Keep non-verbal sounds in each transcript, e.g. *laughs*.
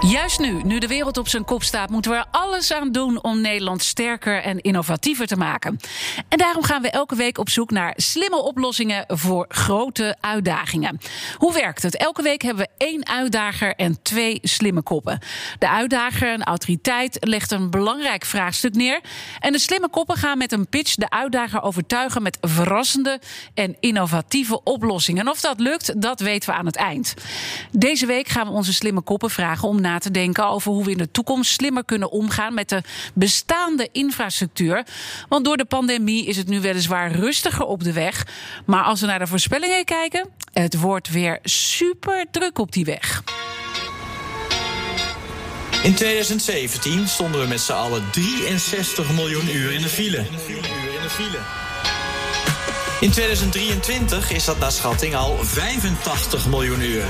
Juist nu, nu de wereld op zijn kop staat, moeten we er alles aan doen om Nederland sterker en innovatiever te maken. En daarom gaan we elke week op zoek naar slimme oplossingen voor grote uitdagingen. Hoe werkt het? Elke week hebben we één uitdager en twee slimme koppen. De uitdager, een autoriteit, legt een belangrijk vraagstuk neer. En de slimme koppen gaan met een pitch de uitdager overtuigen met verrassende en innovatieve oplossingen. En of dat lukt, dat weten we aan het eind. Deze week gaan we onze slimme koppen vragen om na te denken over hoe we in de toekomst slimmer kunnen omgaan met de bestaande infrastructuur. Want door de pandemie is het nu weliswaar rustiger op de weg. Maar als we naar de voorspellingen kijken, het wordt weer super druk op die weg. In 2017 stonden we met z'n allen 63 miljoen uur in de file. In 2023 is dat naar schatting al 85 miljoen uur.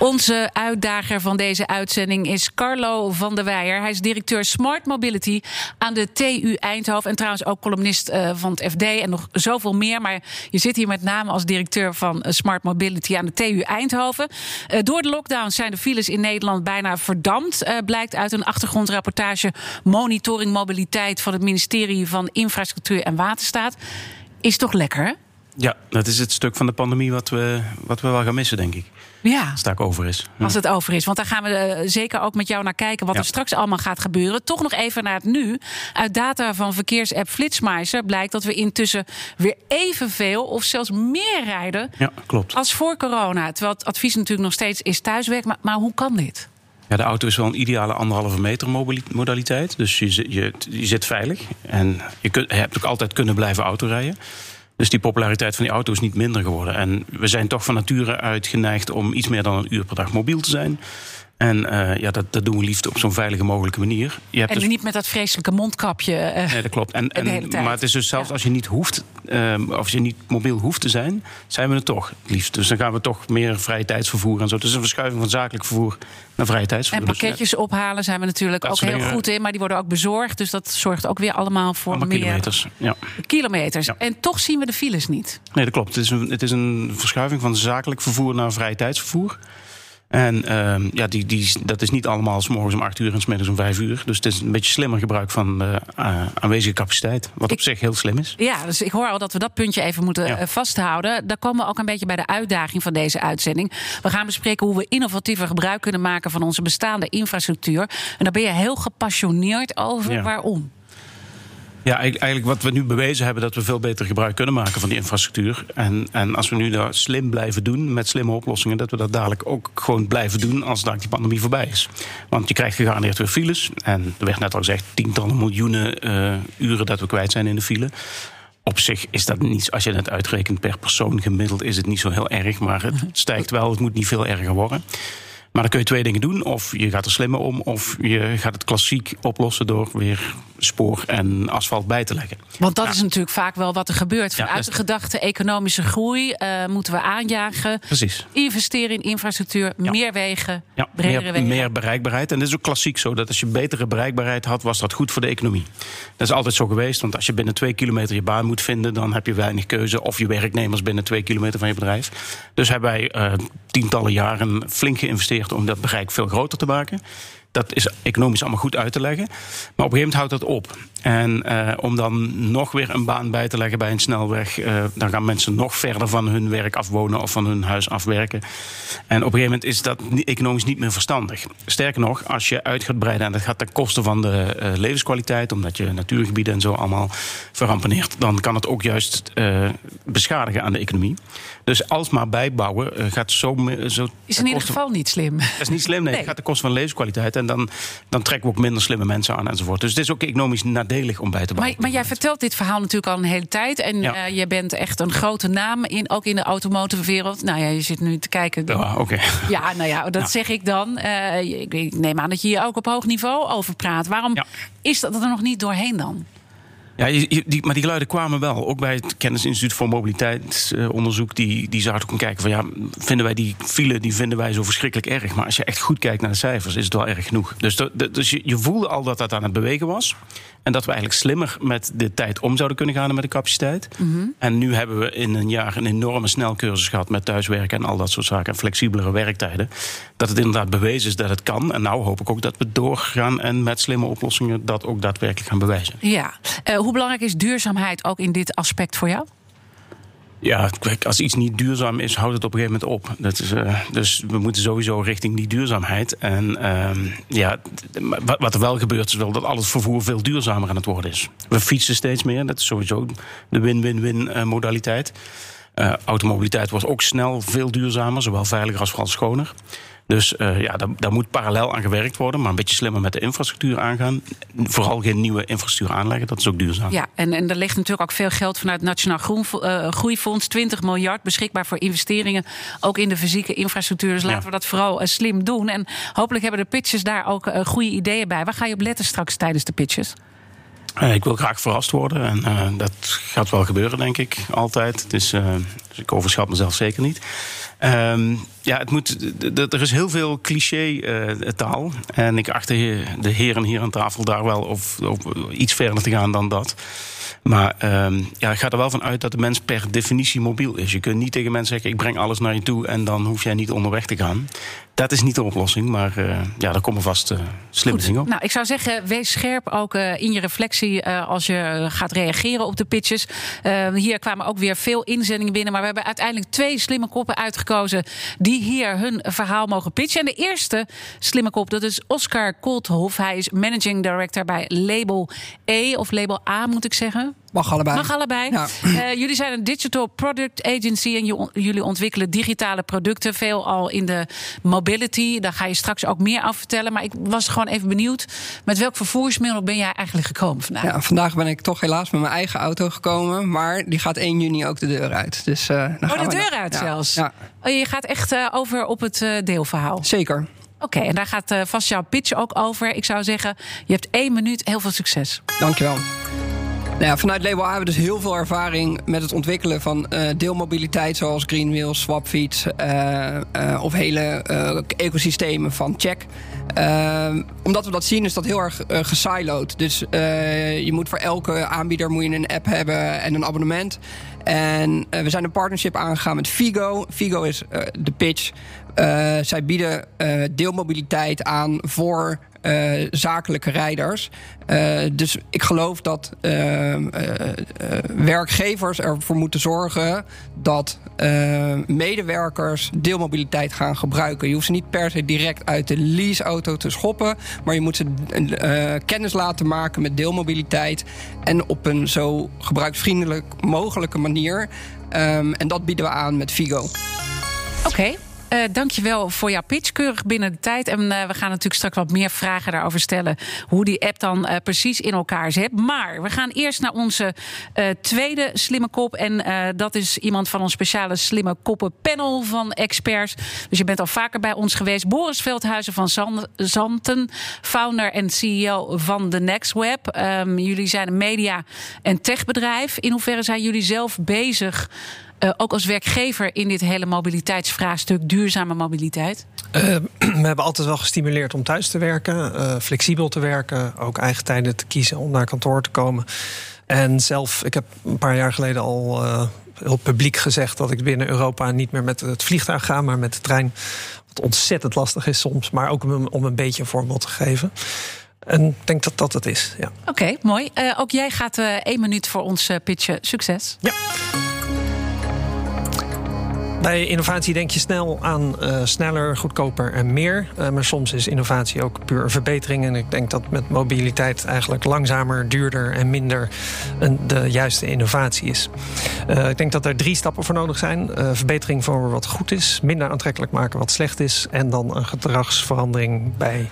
Onze uitdager van deze uitzending is Carlo van der Weijer. Hij is directeur Smart Mobility aan de TU Eindhoven. En trouwens ook columnist uh, van het FD en nog zoveel meer. Maar je zit hier met name als directeur van uh, Smart Mobility aan de TU Eindhoven. Uh, door de lockdown zijn de files in Nederland bijna verdampt. blijkt uit een achtergrondrapportage Monitoring Mobiliteit van het ministerie van Infrastructuur en Waterstaat. Is toch lekker, hè? Ja, dat is het stuk van de pandemie wat we, wat we wel gaan missen, denk ik. Ja. Als het daar over is. Ja. Als het over is. Want daar gaan we uh, zeker ook met jou naar kijken. Wat Ja. er straks allemaal gaat gebeuren. Toch nog even naar het nu. Uit data van verkeersapp Flitsmeister blijkt dat we intussen weer evenveel of zelfs meer rijden Ja, klopt. als voor corona. Terwijl het advies natuurlijk nog steeds is thuiswerk. Maar, maar hoe kan dit? Ja, de auto is wel een ideale anderhalve meter modaliteit. Dus je, je, je zit veilig. En je, kunt, je hebt ook altijd kunnen blijven autorijden. Dus die populariteit van die auto is niet minder geworden. En we zijn toch van nature uit geneigd om iets meer dan een uur per dag mobiel te zijn. En eh, ja, dat, dat doen we liefst op zo'n veilige mogelijke manier. Je hebt En dus- niet met dat vreselijke mondkapje. eh, Nee, dat klopt. En, *laughs* en, maar het is dus zelfs Ja. als je niet hoeft, ehm, of als je niet mobiel hoeft te zijn, zijn we het toch het liefst. Dus dan gaan we toch meer vrije tijdsvervoer en zo. Het is een verschuiving van zakelijk vervoer naar vrije En tijdsvervoer. Dus, pakketjes ophalen zijn we natuurlijk Dat ook heel goed in. Maar die worden ook bezorgd. Dus dat zorgt ook weer allemaal voor allemaal meer kilometers. Ja. kilometers. Ja. En toch zien we de files niet. Nee, dat klopt. Het is, een, het is een verschuiving van zakelijk vervoer naar vrije tijdsvervoer. En ehm, ja, die, die, dat is niet allemaal s morgens om 8 uur en s middags om 5 uur. Dus het is een beetje slimmer gebruik van de eh, aanwezige capaciteit. Wat op zich heel slim is. Ja, dus ik hoor al dat we dat puntje even moeten Ja. eh, vasthouden. Daar komen we ook een beetje bij de uitdaging van deze uitzending. We gaan bespreken hoe we innovatiever gebruik kunnen maken van onze bestaande infrastructuur. En daar ben je heel gepassioneerd over. Ja. Waarom? Ja, eigenlijk wat we nu bewezen hebben, dat we veel beter gebruik kunnen maken van die infrastructuur. En, en als we nu dat slim blijven doen met slimme oplossingen, dat we dat dadelijk ook gewoon blijven doen als dadelijk die pandemie voorbij is. Want je krijgt gegarandeerd weer files. En er werd net al gezegd, tientallen miljoenen eh, uren dat we kwijt zijn in de file. Op zich is dat niet, als je het uitrekent per persoon gemiddeld, is het niet zo heel erg. Maar het stijgt wel, het moet niet veel erger worden. Maar dan kun je twee dingen doen. Of je gaat er slimmer om, of je gaat het klassiek oplossen door weer spoor en asfalt bij te leggen. Want dat Ja. is natuurlijk vaak wel wat er gebeurt. Vanuit de gedachte economische groei eh, moeten we aanjagen. Precies. Investeren in infrastructuur, Ja. meer wegen, bredere meer, wegen. meer bereikbaarheid. En dat is ook klassiek zo dat als je betere bereikbaarheid had, was dat goed voor de economie. Dat is altijd zo geweest, want als je binnen twee kilometer je baan moet vinden, dan heb je weinig keuze. Of je werknemers binnen twee kilometer van je bedrijf. Dus hebben wij eh, tientallen jaren flink geïnvesteerd om dat bereik veel groter te maken. Dat is economisch allemaal goed uit te leggen. Maar op een gegeven moment houdt dat op. En eh, om dan nog weer een baan bij te leggen bij een snelweg, eh, dan gaan mensen nog verder van hun werk afwonen of van hun huis afwerken. En op een gegeven moment is dat economisch niet meer verstandig. Sterker nog, als je uit gaat breiden en dat gaat ten koste van de eh, levenskwaliteit, omdat je natuurgebieden en zo allemaal verrampeneert, dan kan het ook juist beschadigen aan de economie. Dus alsmaar bijbouwen gaat zo. zo Is in ieder geval niet slim. dat is niet slim, nee. Nee. Het gaat ten koste van levenskwaliteit. En dan, dan trekken we ook minder slimme mensen aan enzovoort. Dus het is ook economisch nadelig om bij te Maar, bouwen. maar jij vertelt dit verhaal natuurlijk al een hele tijd. En Ja. eh, je bent echt een grote naam, in, ook in de automotive wereld. Nou ja, je zit nu te kijken. Ja, oké. Ja, nou ja, dat Ja. zeg ik dan. Eh, ik, ik neem aan dat je hier ook op hoog niveau over praat. Waarom Ja. is dat er nog niet doorheen dan? Ja, die, maar die geluiden kwamen wel. Ook bij het Kennisinstituut voor Mobiliteitsonderzoek. Die, die zaten ook kijken van ja, vinden wij die file die vinden wij zo verschrikkelijk erg. Maar als je echt goed kijkt naar de cijfers, is het wel erg genoeg. Dus, dus je, je voelde al dat dat aan het bewegen was. En dat we eigenlijk slimmer met de tijd om zouden kunnen gaan met de capaciteit. Mhm. En nu hebben we in een jaar een enorme snelcursus gehad met thuiswerken en al dat soort zaken. En flexibelere werktijden. Dat het inderdaad bewezen is dat het kan. En nou hoop ik ook dat we doorgaan en met slimme oplossingen dat ook daadwerkelijk gaan bewijzen. Ja, uh, hoe belangrijk is duurzaamheid ook in dit aspect voor jou? Ja, als iets niet duurzaam is, houdt het op een gegeven moment op. Dat is, uh, dus we moeten sowieso richting die duurzaamheid. En uh, ja, wat er wel gebeurt, is wel dat al het vervoer veel duurzamer aan het worden is. We fietsen steeds meer, dat is sowieso de win-win-win uh, modaliteit. automobiliteit wordt ook snel veel duurzamer, zowel veiliger als vooral schoner. Dus uh, ja, daar, daar, moet parallel aan gewerkt worden, maar een beetje slimmer met de infrastructuur aangaan. Vooral geen nieuwe infrastructuur aanleggen, dat is ook duurzaam. Ja, en, en er ligt natuurlijk ook veel geld vanuit het Nationaal Groen, uh, Groeifonds, 20 miljard beschikbaar voor investeringen, ook in de fysieke infrastructuur. Dus laten we dat vooral uh, slim doen. En hopelijk hebben de pitches daar ook goede ideeën bij. Waar ga je op letten straks tijdens de pitches? ik wil graag verrast worden en uh, dat gaat wel gebeuren, denk ik, altijd. Dus, uh, dus ik overschat mezelf zeker niet. Um, ja, het moet, er is heel veel cliché-taal. Uh, en ik achter de heren hier aan tafel daar wel of, iets verder te gaan dan dat. Maar um, ja, ik ga er wel van uit dat de mens per definitie mobiel is. Je kunt niet tegen mensen zeggen: ik breng alles naar je toe en dan hoef jij niet onderweg te gaan. Dat is niet de oplossing, maar uh, ja, daar komen vast uh, slimme dingen op. Nou, ik zou zeggen, wees scherp ook uh, in je reflectie als je gaat reageren op de pitches. hier kwamen ook weer veel inzendingen binnen, maar we hebben uiteindelijk twee slimme koppen uitgekozen die hier hun verhaal mogen pitchen. En de eerste slimme kop, dat is Oscar Kolthoff. Hij is managing director bij Label E of Label A, moet ik zeggen. Mag allebei. Mag allebei. Ja. Uh, jullie zijn een digital product agency en jullie ontwikkelen digitale producten. Veel al in de mobility. Daar ga je straks ook meer af vertellen. Maar ik was gewoon even benieuwd. Met welk vervoersmiddel ben jij eigenlijk gekomen vandaag? Ja, vandaag ben ik toch helaas met mijn eigen auto gekomen. Maar die gaat 1 juni ook de deur uit. Dus, uh, dan oh, de deur uit zelfs? Ja. Oh, je gaat echt uh, over op het deelverhaal? Zeker. Oké, okay, en daar gaat vast jouw pitch ook over. Ik zou zeggen, je hebt één minuut. Heel veel succes. Dankjewel. Nou ja, vanuit hebben we dus heel veel ervaring met het ontwikkelen van uh, deelmobiliteit, zoals Greenwheel, Swapfiets uh, uh, of hele ecosystemen van Check. omdat we dat zien, is dat heel erg gesiloed. Dus je moet voor elke aanbieder moet je een app hebben en een abonnement. En we zijn een partnership aangegaan met Figo. Figo is de pitch. zij bieden deelmobiliteit aan voor uh, zakelijke rijders. Uh, dus ik geloof dat uh, werkgevers ervoor moeten zorgen dat medewerkers deelmobiliteit gaan gebruiken. Je hoeft ze niet per se direct uit de leaseauto te schoppen, maar je moet ze kennis laten maken met deelmobiliteit en op een zo gebruiksvriendelijk mogelijke manier. Um, en dat bieden we aan met Figo. Oké. Uh, dankjewel voor jouw pitch. Keurig binnen de tijd. En uh, we gaan natuurlijk straks wat meer vragen daarover stellen. Hoe die app dan uh, precies in elkaar zit. Maar we gaan eerst naar onze tweede slimme kop. En dat is iemand van ons speciale slimme koppen panel van experts. Dus je bent al vaker bij ons geweest. Boris Veldhuizen van Zanten. Founder en CEO van The Next Web. Um, jullie zijn een media- en techbedrijf. In hoeverre zijn jullie zelf bezig... Uh, ook als werkgever in dit hele mobiliteitsvraagstuk, duurzame mobiliteit? Uh, *clears throat* we hebben altijd wel gestimuleerd om thuis te werken, uh, flexibel te werken, ook eigen tijden te kiezen om naar kantoor te komen. En zelf, ik heb een paar jaar geleden al heel publiek gezegd dat ik binnen Europa niet meer met het vliegtuig ga, maar met de trein. Wat ontzettend lastig is soms, maar ook om, om een beetje een voorbeeld te geven. En ik denk dat dat het is. Ja. Oké, okay, mooi. ook jij gaat één minuut voor ons pitchen. Succes. Ja. Bij innovatie denk je snel aan uh, sneller, goedkoper en meer. Uh, maar soms is innovatie ook puur een verbetering. En ik denk dat met mobiliteit eigenlijk langzamer, duurder en minder een, de juiste innovatie is. Uh, ik denk dat er drie stappen voor nodig zijn: verbetering voor wat goed is, minder aantrekkelijk maken wat slecht is. En dan een gedragsverandering bij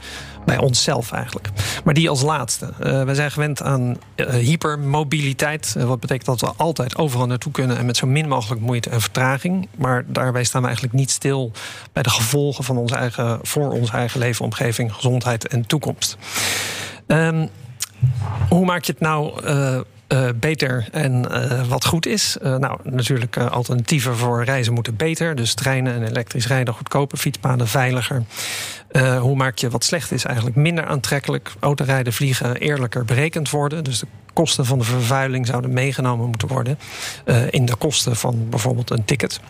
bij onszelf eigenlijk. Maar die als laatste. Uh, we zijn gewend aan uh, hypermobiliteit. Uh, wat betekent dat we altijd overal naartoe kunnen en met zo min mogelijk moeite en vertraging. Maar daarbij staan we eigenlijk niet stil bij de gevolgen van ons eigen, voor ons eigen leven, omgeving, gezondheid en toekomst. Um, hoe maak je het nou uh, beter en uh, wat goed is. Uh, nou, natuurlijk alternatieven voor reizen moeten beter. Dus treinen en elektrisch rijden goedkoper, fietspaden veiliger. hoe maak je wat slecht is eigenlijk minder aantrekkelijk? Autorijden, vliegen eerlijker berekend worden. Dus de kosten van de vervuiling zouden meegenomen moeten worden in de kosten van bijvoorbeeld een ticket.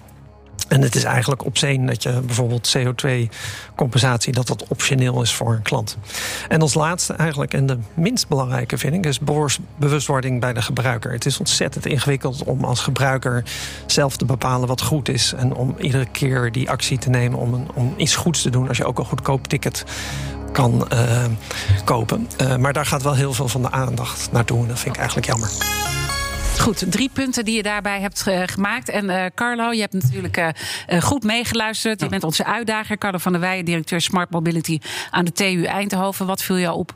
En het is eigenlijk op zee dat je bijvoorbeeld CO2-compensatie... dat dat optioneel is voor een klant. En als laatste eigenlijk, en de minst belangrijke vind ik... is bewustwording bij de gebruiker. Het is ontzettend ingewikkeld om als gebruiker zelf te bepalen wat goed is... en om iedere keer die actie te nemen om, om iets goeds te doen... als je ook een goedkoop ticket kan uh, kopen. Uh, maar daar gaat wel heel veel van de aandacht naartoe. En dat vind ik eigenlijk jammer. Goed, drie punten die je daarbij hebt uh, gemaakt. En uh, Carlo, je hebt natuurlijk uh, goed meegeluisterd. Je bent onze uitdager. Carlo van der Weijen, directeur Smart Mobility aan de TU Eindhoven. Wat viel jou op?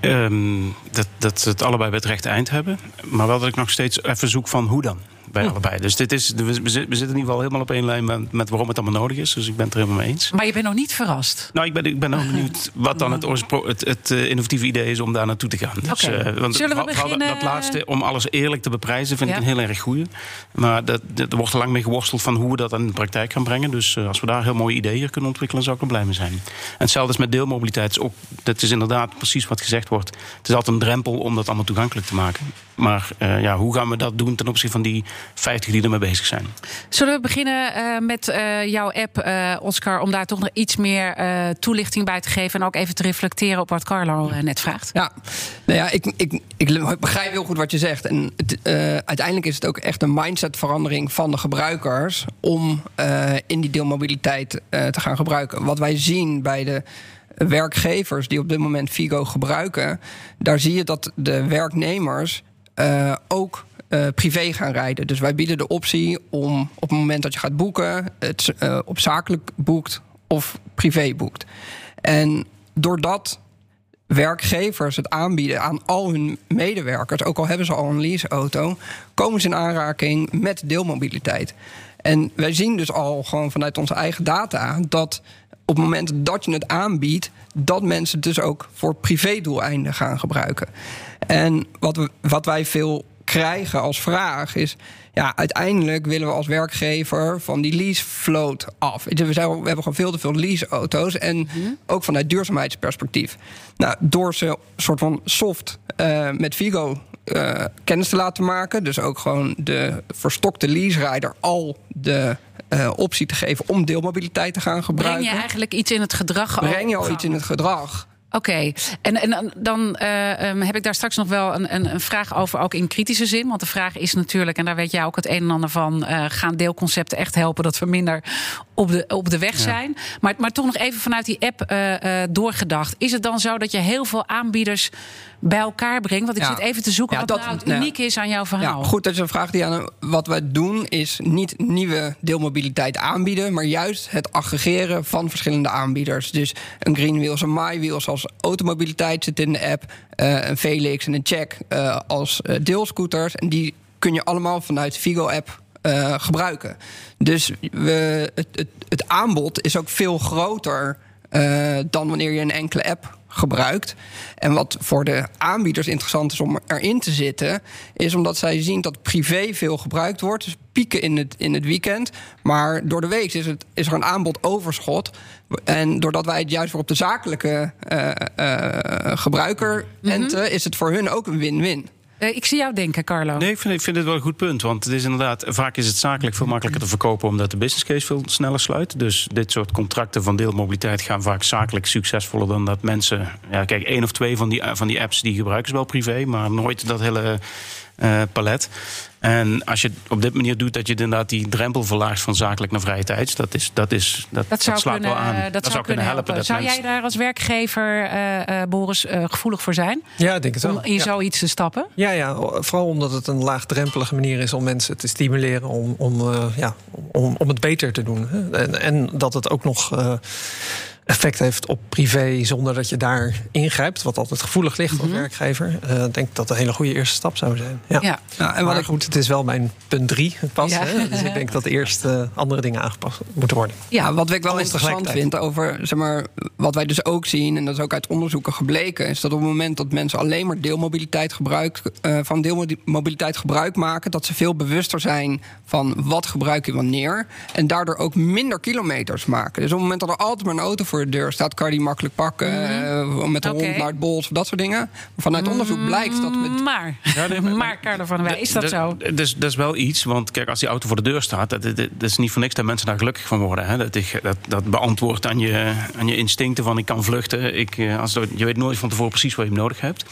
Um, dat, dat ze het allebei bij het rechte eind hebben. Maar wel dat ik nog steeds even zoek van hoe dan bij hm. allebei. Dus dit is, we, zitten in ieder geval helemaal op één lijn met, met, waarom het allemaal nodig is. Dus ik ben het er helemaal mee eens. Maar je bent nog niet verrast? Nou, ik ben, ik ben ook *laughs* benieuwd wat dan het, het, het uh, innovatieve idee is om daar naartoe te gaan. Dus, okay. uh, want Zullen we beginnen... Dat laatste, om alles eerlijk te beprijzen, vind ja. ik een heel erg goede. Maar dat, dat, er wordt lang mee geworsteld van hoe we dat in de praktijk gaan brengen. Dus uh, als we daar heel mooie ideeën kunnen ontwikkelen, zou ik er blij mee zijn. En hetzelfde is met deelmobiliteit. Ook, dat is inderdaad precies wat gezegd wordt. Het is altijd een drempel om dat allemaal toegankelijk te maken. Maar uh, ja, hoe gaan we dat doen ten opzichte van die 50 die ermee bezig zijn? Zullen we beginnen uh, met uh, jouw app, Oscar, om daar toch nog iets meer toelichting bij te geven en ook even te reflecteren op wat Carlo net vraagt? Ja, nou ja, ik, ik, ik begrijp heel goed wat je zegt. En het, uiteindelijk is het ook echt een mindsetverandering van de gebruikers om in die deelmobiliteit te gaan gebruiken. Wat wij zien bij de werkgevers die op dit moment Figo gebruiken, daar zie je dat de werknemers uh, ook uh, privé gaan rijden. Dus wij bieden de optie om op het moment dat je gaat boeken, het uh, op zakelijk boekt of privé boekt. En doordat werkgevers het aanbieden aan al hun medewerkers, ook al hebben ze al een leaseauto, komen ze in aanraking met deelmobiliteit. En wij zien dus al gewoon vanuit onze eigen data dat op het moment dat je het aanbiedt, dat mensen het dus ook voor privédoeleinden gaan gebruiken. En wat, we, wat wij veel krijgen als vraag is: ja, uiteindelijk willen we als werkgever van die lease float af. We, zijn, we hebben gewoon veel te veel leaseauto's en mhm. ook vanuit duurzaamheidsperspectief. Nou, door ze soort van soft uh, met Vigo uh, kennis te laten maken, dus ook gewoon de verstokte lease-rijder al de uh, optie te geven om deelmobiliteit te gaan gebruiken. Breng je eigenlijk iets in het gedrag? Breng je al iets in het gedrag? Oké, okay. en, en dan uh, um, heb ik daar straks nog wel een, een, een, vraag over, ook in kritische zin. Want de vraag is natuurlijk, en daar weet jij ook het een en ander van, uh, gaan deelconcepten echt helpen dat we minder op de, op de weg zijn? Ja. Maar, maar toch nog even vanuit die app uh, doorgedacht. Is het dan zo dat je heel veel aanbieders bij elkaar brengt? Want ik ja. zit even te zoeken ja, wat dat, nou het uniek is aan jouw verhaal. Ja, goed, dat is een vraag die aan. Wat wij doen is niet nieuwe deelmobiliteit aanbieden, maar juist het aggregeren van verschillende aanbieders. Dus een Greenwheels, een MyWheels als automobiliteit zit in de app, uh, een Felix en een Check uh, als uh, deelscooters. En die kun je allemaal vanuit Vigo-app gebruiken. Dus we, het, het, het, aanbod is ook veel groter dan wanneer je een enkele app gebruikt. En wat voor de aanbieders interessant is om erin te zitten, is omdat zij zien dat privé veel gebruikt wordt. Dus pieken in het, in het weekend. Maar door de week is, het, is er een aanbod overschot. En doordat wij het juist voor op de zakelijke uh, uh, gebruiker mm -hmm. enten, is het voor hun ook een win-win. Uh, ik zie jou denken, Carlo. Nee, ik vind, dit wel een goed punt. Want het is inderdaad, vaak is het zakelijk veel makkelijker te verkopen omdat de business case veel sneller sluit. Dus dit soort contracten van deelmobiliteit gaan vaak zakelijk succesvoller dan dat mensen. Ja, kijk, één of twee van die, van die apps die gebruiken ze wel privé, maar nooit dat hele uh, palet. En als je het op dit manier doet, dat je inderdaad die drempel verlaagt van zakelijk naar vrije tijd, dat, is, dat, is, dat, dat, dat slaat kunnen, wel aan. Dat, dat zou, zou kunnen helpen. helpen. Zou jij daar als werkgever, uh, Boris, uh, gevoelig voor zijn? Ja, ik denk het wel. Om in ja. zoiets te stappen? Ja, ja, vooral omdat het een laagdrempelige manier is om mensen te stimuleren om, om, uh, ja, om, om het beter te doen. En, en dat het ook nog effect heeft op privé zonder dat je daar ingrijpt, wat altijd gevoelig ligt Mhm. als werkgever, eh, denk ik dat een hele goede eerste stap zou zijn. Ja. Ja. Ja, en wat maar ik goed, het is wel mijn punt drie pas. Ja. Hè? Dus ik denk dat eerst eh, andere dingen aangepast moeten worden. Ja, wat ik wel Alles interessant vind over, zeg maar, wat wij dus ook zien, en dat is ook uit onderzoeken gebleken, is dat op het moment dat mensen alleen maar deelmobiliteit gebruik, eh, van deelmobiliteit gebruik maken, dat ze veel bewuster zijn van wat gebruik je wanneer. En daardoor ook minder kilometers maken. Dus op het moment dat er altijd maar een auto voor de deur staat, kan je die makkelijk pakken. eh, met een Oké. hond naar het bos dat soort dingen. Vanuit onderzoek blijkt dat met Maar, maar Carlo van der Wij, is dat zo? Dus, dat is wel iets, want kijk, als die auto voor de deur staat, dat, dat, dat is niet voor niks dat mensen daar gelukkig van worden. Hè? Dat, ik- dat, dat beantwoordt aan je, aan je instincten van ik kan vluchten. Ik, eh, als, je weet nooit van tevoren precies wat je nodig hebt.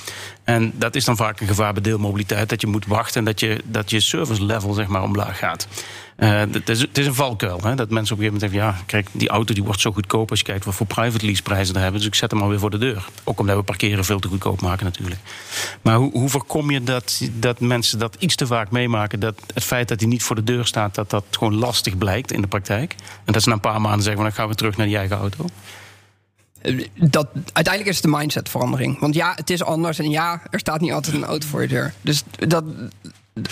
En dat is dan vaak een gevaar bij deelmobiliteit, dat je moet wachten en dat je, dat je service level zeg maar omlaag gaat. Eh, het, is, is een valkuil. Hè? Dat mensen op een gegeven moment denken: ja, kijk, die auto die wordt zo goedkoop als je kijkt wat voor private lease prijzen er hebben. Dus ik zet hem alweer voor de deur. Ook omdat we parkeren veel te goedkoop maken, natuurlijk. Maar hoe, hoe voorkom je dat, dat mensen dat iets te vaak meemaken? Dat het feit dat hij niet voor de deur staat, dat dat gewoon lastig blijkt in de praktijk. En dat ze na een paar maanden zeggen: dan gaan we terug naar die eigen auto. dat, uiteindelijk is het een mindsetverandering. Want ja, het is anders. En ja, er staat niet altijd een auto voor je deur. Dus dat,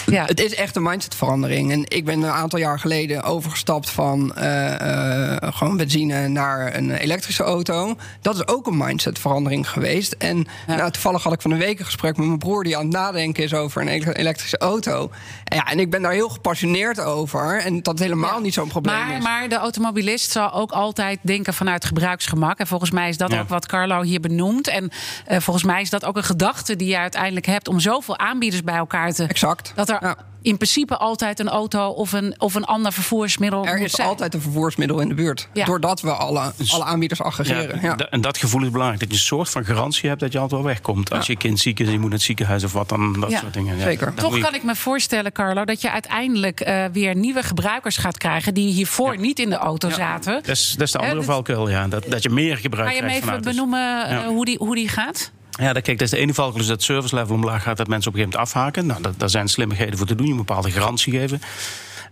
Ja. het is echt een mindsetverandering. En ik ben een aantal jaar geleden overgestapt van eh, gewoon benzine naar een elektrische auto. Dat is ook een mindsetverandering geweest. En Ja. nou, toevallig had ik van een week een gesprek met mijn broer die aan het nadenken is over een ele- elektrische auto. En, ja, en ik ben daar heel gepassioneerd over. En dat het helemaal niet zo'n probleem Maar, is. maar de automobilist zal ook altijd denken vanuit gebruiksgemak. En volgens mij is dat ook wat Carlo hier benoemt. En eh, volgens mij is dat ook een gedachte die je uiteindelijk hebt om zoveel aanbieders bij elkaar te. Exact. Dat er in principe altijd een auto of een, of een ander vervoersmiddel Er moet is zijn. altijd een vervoersmiddel in de buurt. Ja. Doordat we alle, alle aanbieders aggregeren. Ja. En dat gevoel is belangrijk. Dat je een soort van garantie hebt dat je altijd wel wegkomt. Als je kind ziek is en je moet naar het ziekenhuis of wat, dan dat Ja, soort dingen. zeker. Toch je- kan ik me voorstellen, Carlo, dat je uiteindelijk eh, weer nieuwe gebruikers gaat krijgen die hiervoor niet in de auto zaten. Dat is, dat is de andere dit- valkuil, ja. Dat, dat je meer gebruik Kan je hem krijgt even vanuit. Dus- benoemen eh, Ja. hoe, die, hoe die gaat? Ja, dat, kijk, dat is de ene valkuil, dus dat service level omlaag gaat, dat mensen op een gegeven moment afhaken. Nou, daar zijn slimmigheden voor te doen, je moet een bepaalde garantie geven.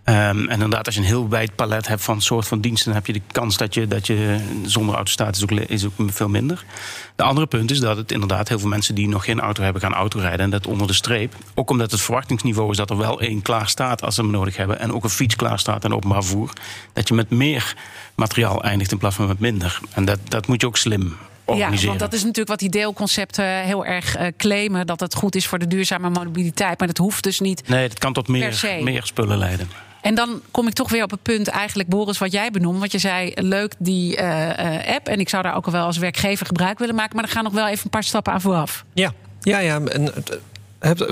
Ehm, en inderdaad, als je een heel wijd palet hebt van soort van diensten, dan heb je de kans dat je, dat je zonder auto staat, is ook, is ook veel minder. De andere punt is dat het inderdaad heel veel mensen die nog geen auto hebben, gaan autorijden. En dat onder de streep. Ook omdat het verwachtingsniveau is dat er wel één klaar staat als ze hem nodig hebben. En ook een fiets klaar staat en openbaar vervoer. Dat je met meer materiaal eindigt in plaats van met minder. En dat, dat moet je ook slim Ja, want dat is natuurlijk wat die deelconcepten heel erg eh, claimen. Dat het goed is voor de duurzame mobiliteit. Maar dat hoeft dus niet. Nee, dat kan tot meer, meer spullen leiden. En dan kom ik toch weer op het punt, eigenlijk, Boris, wat jij benoemt. Want je zei, leuk die eh, eh, app. En ik zou daar ook wel als werkgever gebruik willen maken. Maar er gaan nog wel even een paar stappen aan vooraf. Ja, ja, ja. En,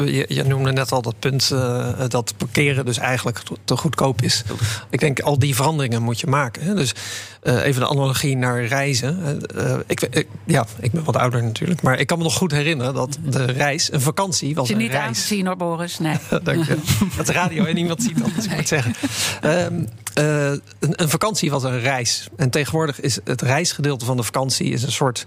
je, je noemde net al dat punt eh, dat parkeren dus eigenlijk te- goedkoop is. Ik denk al die veranderingen moet je maken. Hè. Dus eh, even de analogie naar reizen. Eh, ik, ik, ja, ik ben wat ouder natuurlijk, maar ik kan me nog goed herinneren dat de reis, een vakantie was je een niet aan te reis. zien hoor, Boris. Nee. *laughs* Dank je. Dat de radio en niemand ziet dat, dus ik moet zeggen. Ehm, eh, een, een vakantie was een reis. En tegenwoordig is het reisgedeelte van de vakantie is een soort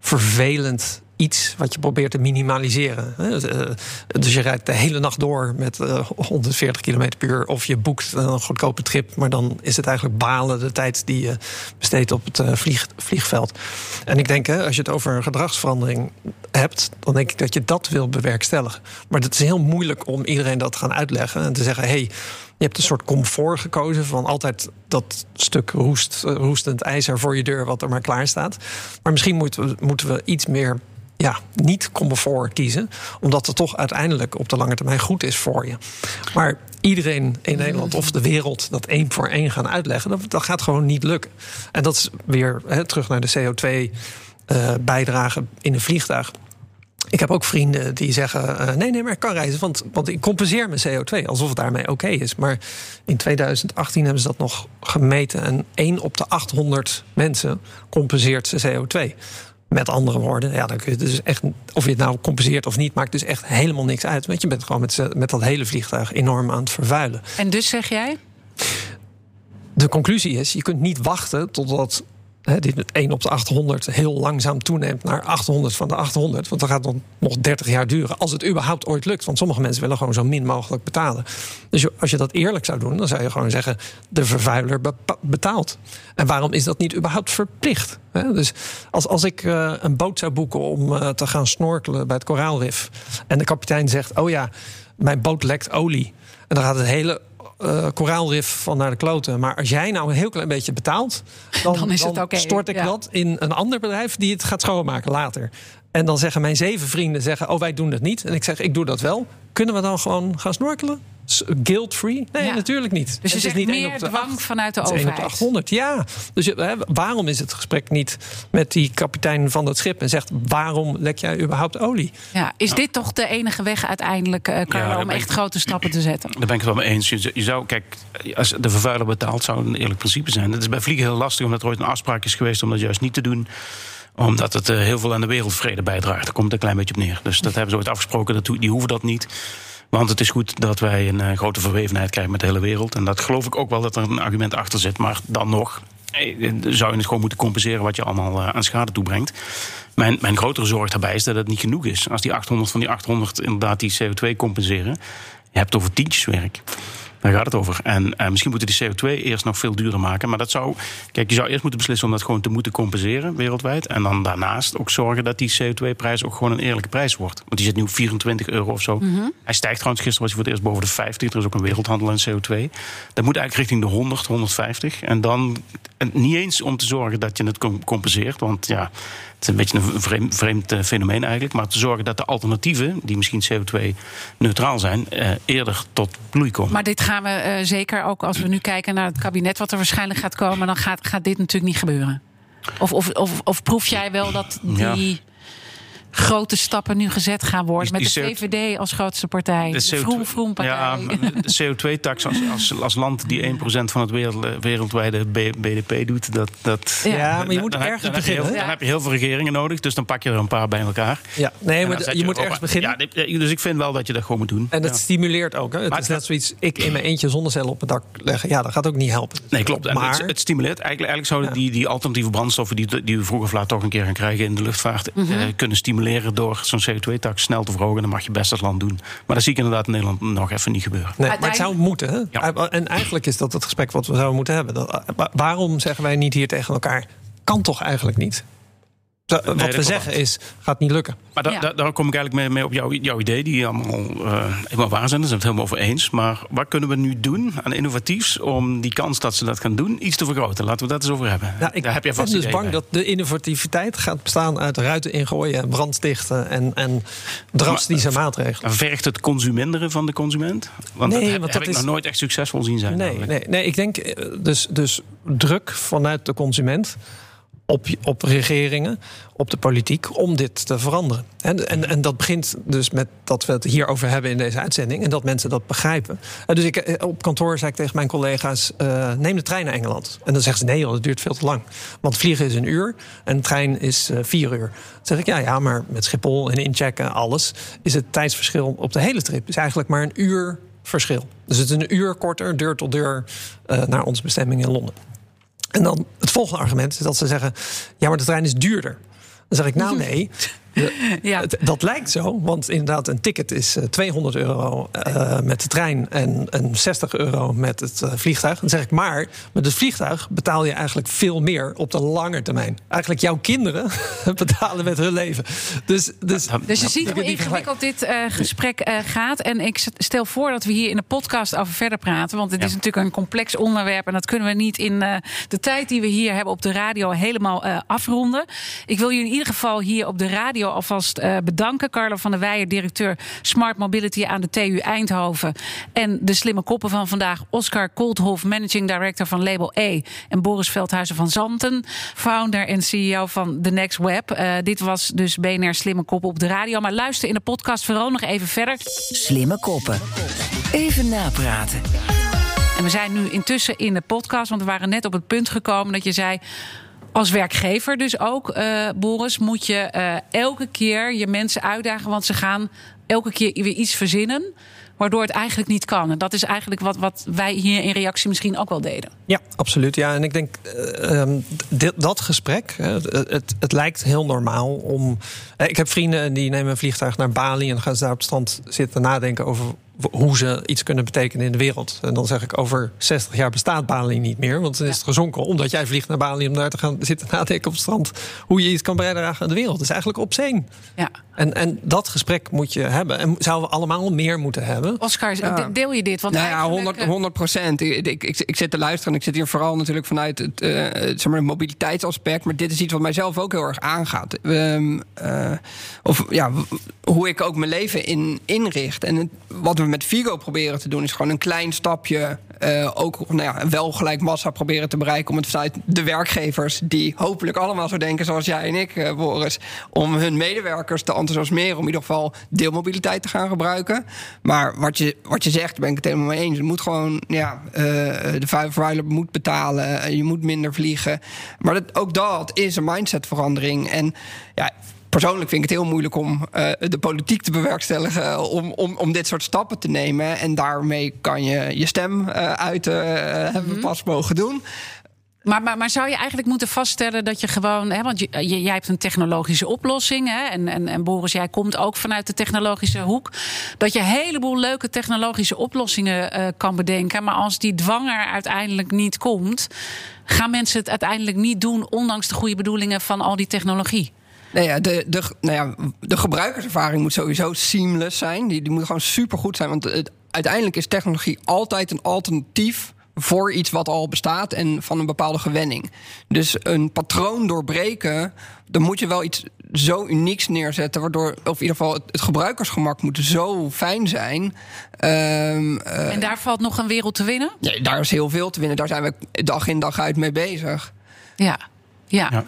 vervelend iets wat je probeert te minimaliseren. Eh, Dus je rijdt de hele nacht door met eh, 140 km per uur. Of je boekt een goedkope trip. Maar dan is het eigenlijk balen de tijd die je besteedt op het eh, vlieg, vliegveld. En ik denk, als je het over een gedragsverandering hebt, dan denk ik dat je dat wil bewerkstelligen. Maar het is heel moeilijk om iedereen dat te gaan uitleggen en te zeggen: hey, je hebt een soort comfort gekozen van altijd dat stuk roest, eh, roestend ijzer voor je deur wat er maar klaar staat. Maar misschien moeten we iets meer ja, niet comfort kiezen, omdat het toch uiteindelijk op de lange termijn goed is voor je. Maar iedereen in Nederland of de wereld dat één voor één gaan uitleggen, dat, gaat gewoon niet lukken. En dat is weer terug naar de CO2-bijdrage in een vliegtuig. Ik heb ook vrienden die zeggen: eh, nee, nee, maar ik kan reizen, want, want ik compenseer mijn CO2 alsof het daarmee oké is. Maar in 2018 hebben ze dat nog gemeten en 1 op de 800 mensen compenseert zijn CO2. Met andere woorden, ja, dan kun je dus echt, of je het nou compenseert of niet, maakt dus echt helemaal niks uit. Want je bent gewoon met, met dat hele vliegtuig enorm aan het vervuilen. En dus zeg jij? De conclusie is: je kunt niet wachten totdat die 1 op de 800 heel langzaam toeneemt naar 800 van de 800. Want dat gaat dan nog 30 jaar duren. Als het überhaupt ooit lukt. Want sommige mensen willen gewoon zo min mogelijk betalen. Dus als je dat eerlijk zou doen, dan zou je gewoon zeggen: de vervuiler betaalt. En waarom is dat niet überhaupt verplicht? Dus als, als ik eh, een boot zou boeken om eh, te gaan snorkelen bij het koraalrif. en de kapitein zegt: Oh ja, mijn boot lekt olie. En dan gaat het hele eh, koraalrif van naar de kloten. Maar als jij nou een heel klein beetje betaalt, *laughs* dan, Dan is het stort ik ja. dat in een ander bedrijf die het gaat schoonmaken later. En dan zeggen mijn zeven vrienden: zeggen, Oh, wij doen dat niet. En ik zeg: Ik doe dat wel. Kunnen we dan gewoon gaan snorkelen? Guilt-free? Nee, Ja. natuurlijk niet. Dus je Het is niet één meer op de dwang acht. vanuit de Het is één op de overheid. 800, ja. Dus hè, waarom is het gesprek niet met die kapitein van dat schip en zegt: waarom lek jij überhaupt olie? Ja, is dit toch de enige weg uiteindelijk, eh Carlo, daar om echt ik- grote stappen te zetten? Daar ben ik het wel mee eens. Je, je zou, kijk, als de vervuiler betaalt, zou het een eerlijk principe zijn. Het is bij vliegen heel lastig, omdat er ooit een afspraak is geweest om dat juist niet te doen omdat het eh, heel veel aan de wereldvrede bijdraagt. Daar komt het een klein beetje op neer. Dus dat hebben ze ooit afgesproken, dat, die hoeven dat niet. Want het is goed dat wij een eh, grote verwevenheid krijgen met de hele wereld. En dat geloof ik ook wel dat er een argument achter zit. Maar dan nog eh, zou je het gewoon moeten compenseren wat je allemaal aan schade toebrengt. Mijn, mijn grotere zorg daarbij is dat het niet genoeg is. Als die 800 van die 800 inderdaad die CO2 compenseren. Je hebt over tientjeswerk. Daar gaat het over. En eh, misschien moeten die CO2 eerst nog veel duurder maken. Maar dat zou. Kijk, je zou eerst moeten beslissen om dat gewoon te moeten compenseren wereldwijd. En dan daarnaast ook zorgen dat die CO2-prijs ook gewoon een eerlijke prijs wordt. Want die zit nu op 24 euro of zo. Hij stijgt trouwens. Gisteren was hij voor het eerst boven de 50. Er is ook een wereldhandel in CO2. Dat moet eigenlijk richting de 100, 150. En dan en niet eens om te zorgen dat je het com- compenseert. Want ja, is een beetje een vreemd, vreemd eh, fenomeen eigenlijk. Maar te zorgen dat de alternatieven, die misschien CO2-neutraal zijn, eh, eerder tot bloei komen. Maar dit gaan we eh, zeker ook als we nu kijken naar het kabinet, wat er waarschijnlijk gaat komen, dan gaat, gaat dit natuurlijk niet gebeuren. Of, of, of, of proef jij wel dat die grote stappen nu gezet gaan worden Die- met de die CO2 VVD als grootste partij, de, CO2 Vroom Vroom partij? Ja, de CO2-tax als, als, als land die 1% van het wereld, wereldwijde B- BDP doet, dat. dat Ja. Ja, maar je moet ergens dan heb je heel- beginnen. Dan heb je heel veel regeringen nodig, dus dan pak je er een paar bij elkaar. Ja, nee, maar je, moet op- ergens beginnen. Ja, dus ik vind wel dat je dat gewoon moet doen. En dat Ja. stimuleert ook. Hè? Het Maar is net zoiets, ik in mijn eentje zonnecellen op het dak leggen. Ja, dat gaat ook niet helpen. Nee, klopt. Maar het, het stimuleert. Eigenlijk, eigenlijk zouden die, die alternatieve brandstoffen die, die we vroeg of laat toch een keer gaan krijgen in de luchtvaart, Mhm. eh, kunnen stimuleren door zo'n CO2-tax snel te verhogen. Dat mag je best als land doen. Maar dat zie ik inderdaad in Nederland nog even niet gebeuren. Nee, maar het zou moeten. Hè? Ja. En eigenlijk is dat het gesprek wat we zouden moeten hebben. Dat, wa- waarom zeggen wij niet hier tegen elkaar? Kan toch eigenlijk niet? Zo, wat we zeggen is, gaat niet lukken. Maar da, Ja. da- daar kom ik eigenlijk mee, mee op jouw, jouw idee, die allemaal eh, helemaal waar zijn. Daar zijn we het helemaal over eens. Maar wat kunnen we nu doen aan innovatiefs om die kans dat ze dat gaan doen iets te vergroten? Laten we dat eens over hebben. Nou, ik daar heb je ben dus bang bij. dat de innovativiteit gaat bestaan uit ruiten ingooien, en brandstichten en, en drastische maatregelen. Maar Vergt het consuminderen van de consument? Want Nee, dat heb, want heb dat ik is- nog nooit echt succesvol zien zijn. Nee, namelijk. nee, nee, ik denk eh, dus, dus druk vanuit de consument op, op regeringen, op de politiek, om dit te veranderen. En, en, en dat begint dus met dat we het hierover hebben in deze uitzending en dat mensen dat begrijpen. En dus ik, eh, op kantoor zei ik tegen mijn collega's: eh, neem de trein naar Engeland. En dan zeggen ze: nee, dat duurt veel te lang. Want vliegen is een uur en de trein is eh, vier uur. Dan zeg ik: ja, ja, maar met Schiphol en inchecken, alles, is het tijdsverschil op de hele trip is eigenlijk maar een uur verschil. Dus het is een uur korter, deur tot deur, eh, naar onze bestemming in Londen. En dan het volgende argument is dat ze zeggen: ja, maar de trein is duurder. Dan zeg ik: nou *laughs* nee. Ja. *laughs* dat lijkt zo, want inderdaad, een ticket is eh, 200 euro eh, met de trein en, en 60 euro met het eh, vliegtuig. Dan zeg ik maar, met het vliegtuig betaal je eigenlijk veel meer op de lange termijn. Eigenlijk jouw kinderen *laughs* betalen met hun leven. Dus, dus, Dus je ziet hoe ingewikkeld dit eh, gesprek eh, gaat. En ik stel voor dat we hier in de podcast over verder praten. Want het is natuurlijk een complex onderwerp. En dat kunnen we niet in eh, de tijd die we hier hebben op de radio helemaal eh, afronden. Ik wil je in ieder geval hier op de radio alvast eh, bedanken. Carlo van der Weijer, directeur Smart Mobility aan de TU Eindhoven. En de slimme koppen van vandaag. Oscar Koolthof, managing director van Label E. En Boris Veldhuizen van Zanten, founder en CEO van The Next Web. Eh, dit was dus BNR Slimme Koppen op de radio. Maar luister in de podcast vooral nog even verder. Slimme koppen. Even napraten. En we zijn nu intussen in de podcast, want we waren net op het punt gekomen dat je zei. Als werkgever dus ook, eh, Boris, moet je eh, elke keer je mensen uitdagen, want ze gaan elke keer weer iets verzinnen. waardoor het eigenlijk niet kan. En dat is eigenlijk wat, wat wij hier in reactie misschien ook wel deden. Ja, absoluut. Ja, en ik denk uh, dit, dat gesprek, het, het, lijkt heel normaal om. Ik heb vrienden die nemen een vliegtuig naar Bali en gaan ze daar op het strand zitten nadenken over hoe ze iets kunnen betekenen in de wereld. En dan zeg ik, over 60 jaar bestaat Bali niet meer. Want dan is het gezonken omdat jij vliegt naar Bali... om daar te gaan zitten *laughs* nadenken op het strand... hoe je iets kan bijdragen aan de wereld. Dat is eigenlijk obscene. Ja. En, en dat gesprek moet je hebben. En zouden we allemaal meer moeten hebben. Oscar, ja. deel je dit? Want nou ja, 100, 100 procent. Ik, ik, ik, zit te luisteren en ik zit hier vooral natuurlijk vanuit het, uh, zeg maar, mobiliteitsaspect. Maar dit is iets wat mijzelf ook heel erg aangaat. Um, uh, of ja, hoe ik ook mijn leven in, inricht. En het, wat met Vigo proberen te doen, is gewoon een klein stapje. Uh, ook nou ja, wel gelijk massa proberen te bereiken. Om het vanuit de werkgevers, die hopelijk allemaal zo denken zoals jij en ik, uh, Boris. Om hun medewerkers te enthousiasmeren om in ieder geval deelmobiliteit te gaan gebruiken. Maar wat je, wat je zegt, ben ik het helemaal mee eens. Je moet gewoon, ja, uh, de vervuiler moet betalen. Je moet minder vliegen. Maar dat, ook dat is een mindsetverandering. En ja persoonlijk vind ik het heel moeilijk om uh, de politiek te bewerkstelligen om, om, om dit soort stappen te nemen. En daarmee kan je je stem uh, uit uh, hebben we pas mogen doen. Maar, maar, maar, zou je eigenlijk moeten vaststellen dat je gewoon. Hè, want je, jij hebt een technologische oplossing. Hè, en, en, en Boris, jij komt ook vanuit de technologische hoek. Dat je een heleboel leuke technologische oplossingen uh, kan bedenken. Maar als die dwang er uiteindelijk niet komt. gaan mensen het uiteindelijk niet doen. ondanks de goede bedoelingen van al die technologie. Nou ja, de, de, nou ja, de gebruikerservaring moet sowieso seamless zijn. Die, die moet gewoon super goed zijn. Want het, uiteindelijk is technologie altijd een alternatief voor iets wat al bestaat en van een bepaalde gewenning. Dus een patroon doorbreken, dan moet je wel iets zo unieks neerzetten, waardoor, of in ieder geval, het, gebruikersgemak moet zo fijn zijn. Um, uh, en daar valt nog een wereld te winnen? Ja, daar is heel veel te winnen. Daar zijn we dag in dag uit mee bezig. Ja, ja. ja.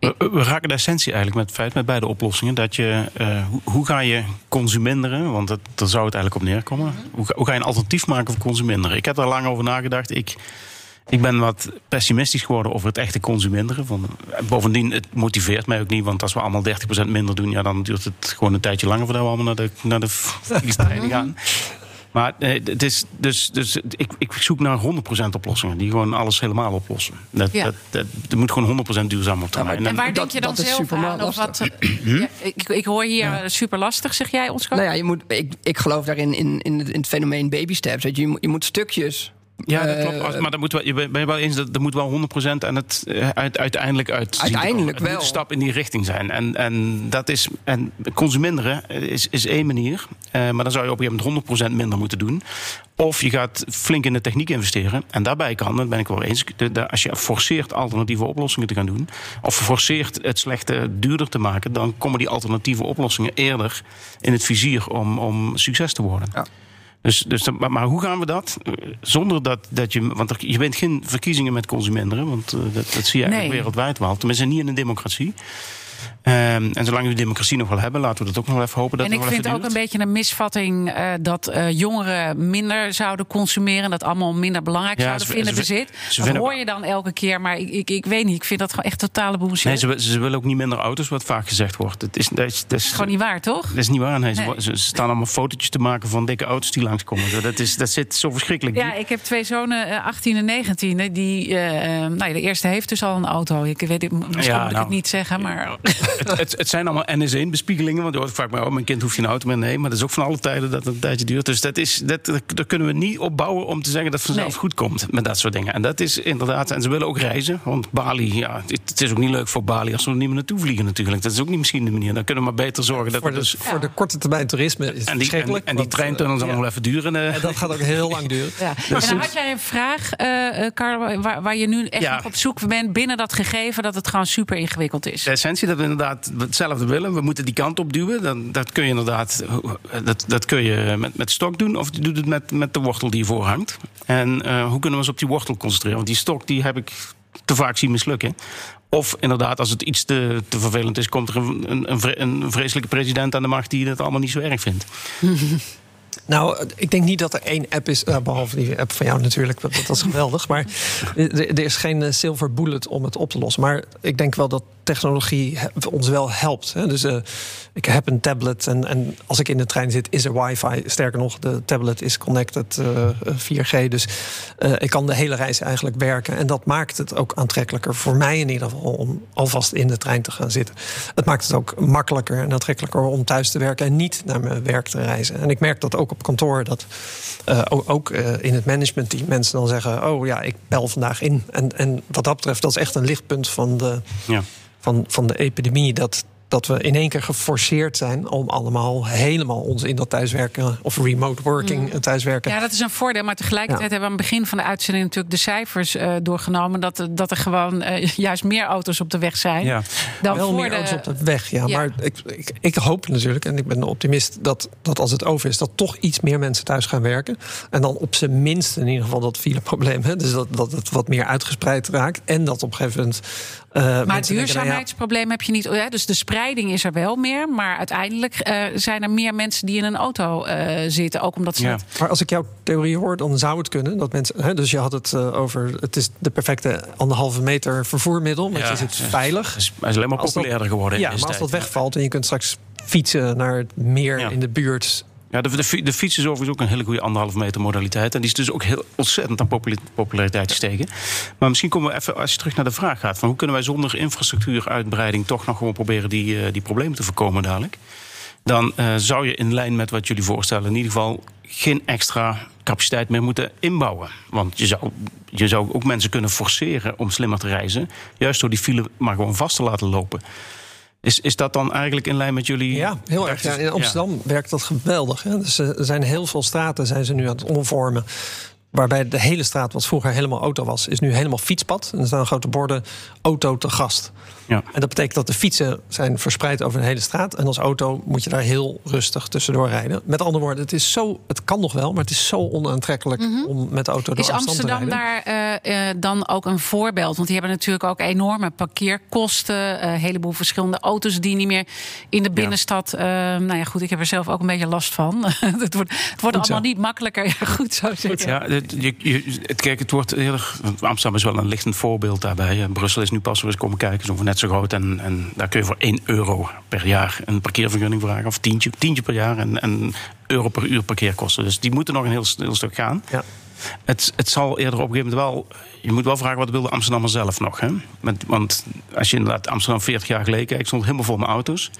We, we, raken de essentie eigenlijk met het feit, met beide oplossingen, dat je, uh, hoe, ga je consuminderen, want dat, daar zou het eigenlijk op neerkomen. Mhm. Hoe, hoe, ga je een alternatief maken voor consuminderen? Ik heb daar lang over nagedacht. Ik, ik ben wat pessimistisch geworden over het echte consuminderen. Van, bovendien, het motiveert mij ook niet, want als we allemaal 30% minder doen, ja, dan duurt het gewoon een tijdje langer voordat we allemaal naar de, naar de vliegtuigen gaan. Maar eh, het is, dus, dus ik, ik zoek naar 100% oplossingen die gewoon alles helemaal oplossen. Dat, ja. dat, dat, dat moet gewoon 100% duurzaam op termijn. Ja, en waar denk je dan zelf aan? Of wat, *clears throat* ja, ik, ik hoor hier ja. super lastig, zeg jij, Oscar? Nou ja, je moet, ik, ik geloof daarin in, in, het, in het fenomeen baby steps. Dat je, je moet stukjes ja, dat klopt. Maar dan moet wel, je ben je wel eens dat er moet wel 100% aan het uit, uiteindelijk uit. Uiteindelijk wel. een stap in die richting zijn. En, en dat is. En consuminderen is, is één manier. Uh, maar dan zou je op een gegeven moment 100% minder moeten doen. Of je gaat flink in de techniek investeren. En daarbij kan, dat ben ik wel eens. De, de, als je forceert alternatieve oplossingen te gaan doen. Of forceert het slechte duurder te maken. dan komen die alternatieve oplossingen eerder in het vizier om, om succes te worden. Ja. Dus, dus, maar, maar, hoe gaan we dat? Zonder dat, dat je. Want je bent geen verkiezingen met consumenten. Want uh, dat, dat, zie je eigenlijk nee. wereldwijd wel. Tenminste, niet in een democratie. Um, en zolang we de democratie nog wel hebben, laten we dat ook nog even hopen. Dat en ik vind het ook een beetje een misvatting uh, dat uh, jongeren minder zouden consumeren. Dat allemaal minder belangrijk ja, zouden ze, vinden, ze, bezit. Ze dat hoor je dan elke keer, maar ik, ik, ik, weet niet. Ik vind dat gewoon echt totale bullshit. Nee, ze, ze willen ook niet minder auto's, wat vaak gezegd wordt. Het is, dat is, dat is gewoon niet waar, toch? Dat is niet waar. Nee, nee. Ze, staan allemaal fotootjes te maken van dikke auto's die langskomen. Dat, is, dat zit zo verschrikkelijk. Ja, ik heb twee zonen, 18 en 19. Die, nou, de eerste heeft dus al een auto. Ik weet misschien ja, moet ik nou, het niet zeggen, maar het, het, het, zijn allemaal NS1-bespiegelingen. Want je hoort vaak maar, oh, mijn kind hoeft geen auto meer. Nee, maar dat is ook van alle tijden dat het een tijdje duurt. Dus dat is, dat, daar kunnen we niet op bouwen om te zeggen dat het vanzelf nee. goed komt. Met dat soort dingen. En dat is inderdaad. En ze willen ook reizen. Want Bali, ja, het is ook niet leuk voor Bali als we er niet meer naartoe vliegen natuurlijk. Dat is ook niet misschien de manier. Dan kunnen we maar beter zorgen dat voor de, dus, voor de korte termijn toerisme is en die, en, en die treintunnels zal ja. nog even duren. Uh. En dat gaat ook heel lang duren. Ja. Dus en dan had jij een vraag, uh, Carlo, waar, waar, je nu echt ja. op zoek bent binnen dat gegeven dat het gewoon super ingewikkeld is. De essentie dat we inderdaad hetzelfde willen. We moeten die kant op duwen. Dan, dat kun je inderdaad dat, dat kun je met, met stok doen. Of je doet het met, met de wortel die ervoor hangt. En uh, hoe kunnen we ons op die wortel concentreren? Want die stok die heb ik te vaak zien mislukken. Of inderdaad, als het iets te, te vervelend is, komt er een, een, een vreselijke president aan de macht die het allemaal niet zo erg vindt. *laughs* Nou, ik denk niet dat er één app is, behalve die app van jou natuurlijk, dat, is geweldig. Maar er, is geen silver bullet om het op te lossen. Maar ik denk wel dat technologie ons wel helpt. Dus uh, ik heb een tablet en, en als ik in de trein zit, is er wifi. Sterker nog, de tablet is connected uh, 4G. Dus ik kan de hele reis eigenlijk werken. En dat maakt het ook aantrekkelijker voor mij in ieder geval om alvast in de trein te gaan zitten. Het maakt het ook makkelijker en aantrekkelijker om thuis te werken en niet naar mijn werk te reizen. En ik merk dat ook op kantoor, dat uh, ook in het managementteam mensen dan zeggen: Oh ja, ik bel vandaag in. En, en wat dat betreft, dat is echt een lichtpunt van de, ja. van, van de epidemie. Dat, dat we in één keer geforceerd zijn om allemaal helemaal ons in dat thuiswerken of remote working mm. thuiswerken. Ja, dat is een voordeel. Maar tegelijkertijd hebben we aan het begin van de uitzending natuurlijk de cijfers uh, doorgenomen. Dat, dat er gewoon uh, *laughs* juist meer auto's op de weg zijn. Ja. Dan Wel meer de... auto's op de weg, ja. ja. Maar ik, ik, ik, hoop natuurlijk, en ik ben een optimist, dat, dat als het over is, dat toch iets meer mensen thuis gaan werken. En dan op zijn minst in ieder geval dat fileprobleem. Hè? Dus dat, dat het wat meer uitgespreid raakt. En dat op een gegeven moment uh, maar het duurzaamheidsprobleem heb je niet. Ja, dus de spreiding is er wel meer. Maar uiteindelijk uh, zijn er meer mensen die in een auto uh, zitten. Ook omdat ze. Ja. Maar als ik jouw theorie hoor, dan zou het kunnen dat mensen. Hè, dus je had het over. Het is de perfecte anderhalve meter vervoermiddel. Want ja, je zit veilig. Hij is alleen maar populairder geworden. Ja, maar als dat wegvalt en je kunt straks fietsen naar het meer in de buurt ja, de, de, fiets is overigens ook een hele goede anderhalf meter modaliteit. En die is dus ook heel ontzettend aan populariteit gestegen. Maar misschien komen we even, als je terug naar de vraag gaat... van hoe kunnen wij zonder infrastructuuruitbreiding... toch nog gewoon proberen die, uh, die problemen te voorkomen dadelijk... dan uh, zou je in lijn met wat jullie voorstellen... in ieder geval geen extra capaciteit meer moeten inbouwen. Want je zou, je zou ook mensen kunnen forceren om slimmer te reizen... juist door die file maar gewoon vast te laten lopen... Is, is dat dan eigenlijk in lijn met jullie? Ja, heel erg. Ja, in Amsterdam werkt dat geweldig. Hè? Dus er zijn heel veel straten zijn ze nu aan het omvormen. Waarbij de hele straat, wat vroeger helemaal auto was, is nu helemaal fietspad. En er staan grote borden auto te gast. Ja. En dat betekent dat de fietsen zijn verspreid over een hele straat. En als auto moet je daar heel rustig tussendoor rijden. Met andere woorden, het, is zo, het kan nog wel, maar het is zo onaantrekkelijk mm -hmm. om met de auto door is afstand te rijden. Is Amsterdam daar uh, uh, dan ook een voorbeeld? Want die hebben natuurlijk ook enorme parkeerkosten. Een uh, heleboel verschillende auto's die niet meer in de binnenstad. Ja. nou ja, goed, ik heb er zelf ook een beetje last van. *laughs* het wordt, het wordt allemaal niet makkelijker. *laughs* Ja, goed zo zeggen. Ja, je, je, het, kijk, het wordt heel erg. Amsterdam is wel een lichtend voorbeeld daarbij. Brussel is nu pas weer eens komen kijken, zo net zo groot. En, en daar kun je voor 1 euro per jaar een parkeervergunning vragen. Of tientje, tientje per jaar en, en euro per uur parkeerkosten. Dus die moeten nog een heel, heel stuk gaan. Ja. Het, het zal eerder op een gegeven moment wel. Je moet wel vragen wat wil de Amsterdammer zelf nog. Hè? Want als je inderdaad Amsterdam 40 jaar geleden kijkt, stond helemaal vol met auto's.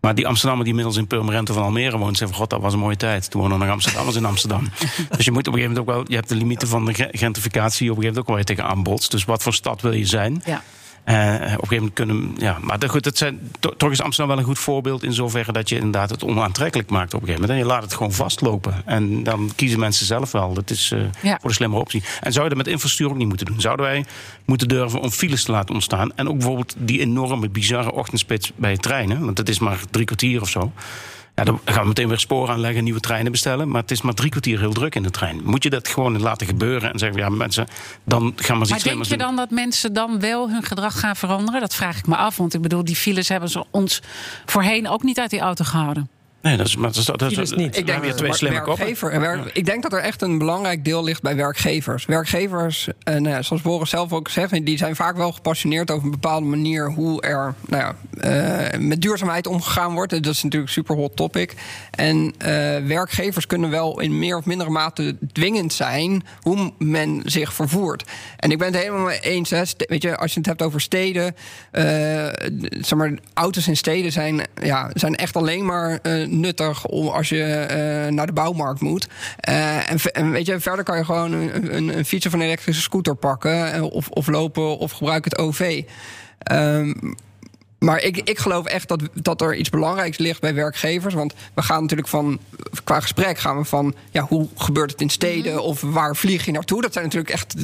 Maar die Amsterdammer die inmiddels in Purmerend of Almere woont, zeggen van god, dat was een mooie tijd. Toen wonen nog Amsterdammers in Amsterdam. *laughs* dus je moet op een gegeven moment ook wel, je hebt de limieten van de gentrificatie op een gegeven moment ook wel weer tegen aanbod. Dus wat voor stad wil je zijn? Ja. Uh, op een gegeven moment kunnen. Ja, maar goed, het zijn, toch is Amsterdam wel een goed voorbeeld in zoverre dat je inderdaad het onaantrekkelijk maakt op een gegeven moment. En je laat het gewoon vastlopen. En dan kiezen mensen zelf wel. Dat is uh, voor de slimme optie. En zou je dat met infrastructuur ook niet moeten doen? Zouden wij moeten durven om files te laten ontstaan? En ook bijvoorbeeld die enorme, bizarre ochtendspits bij treinen, want het is maar drie kwartier of zo. Ja, dan gaan we meteen weer sporen aanleggen, nieuwe treinen bestellen. Maar het is maar drie kwartier heel druk in de trein. Moet je dat gewoon laten gebeuren en zeggen: ja, mensen, dan gaan we iets Maar denk je dan dat mensen dan wel hun gedrag gaan veranderen? Dat vraag ik me af. Want ik bedoel, die files hebben ze ons voorheen ook niet uit die auto gehouden. Nee, dat is, maar dat is, dat is, niet. Ik denk, weer twee slimme werkgever, werk, ik denk dat er echt een belangrijk deel ligt bij werkgevers. Werkgevers, en, uh, zoals Boris zelf ook zegt, die zijn vaak wel gepassioneerd over een bepaalde manier hoe er nou ja, uh, met duurzaamheid omgegaan wordt. Dat is natuurlijk een super hot topic. En uh, werkgevers kunnen wel in meer of mindere mate dwingend zijn hoe men zich vervoert. En ik ben het helemaal mee eens. Hè. Weet je, als je het hebt over steden, zeg maar, auto's in steden zijn, ja, zijn echt alleen maar nuttig om als je uh, naar de bouwmarkt moet. Uh, en, weet je, verder kan je gewoon een, een, een fiets of een elektrische scooter pakken. Eh, of, of lopen of gebruik het OV. Um, maar ik, ik geloof echt dat, dat er iets belangrijks ligt bij werkgevers. Want we gaan natuurlijk van, qua gesprek gaan we van, ja, hoe gebeurt het in steden? Mhm. Of waar vlieg je naartoe? Dat zijn natuurlijk echt,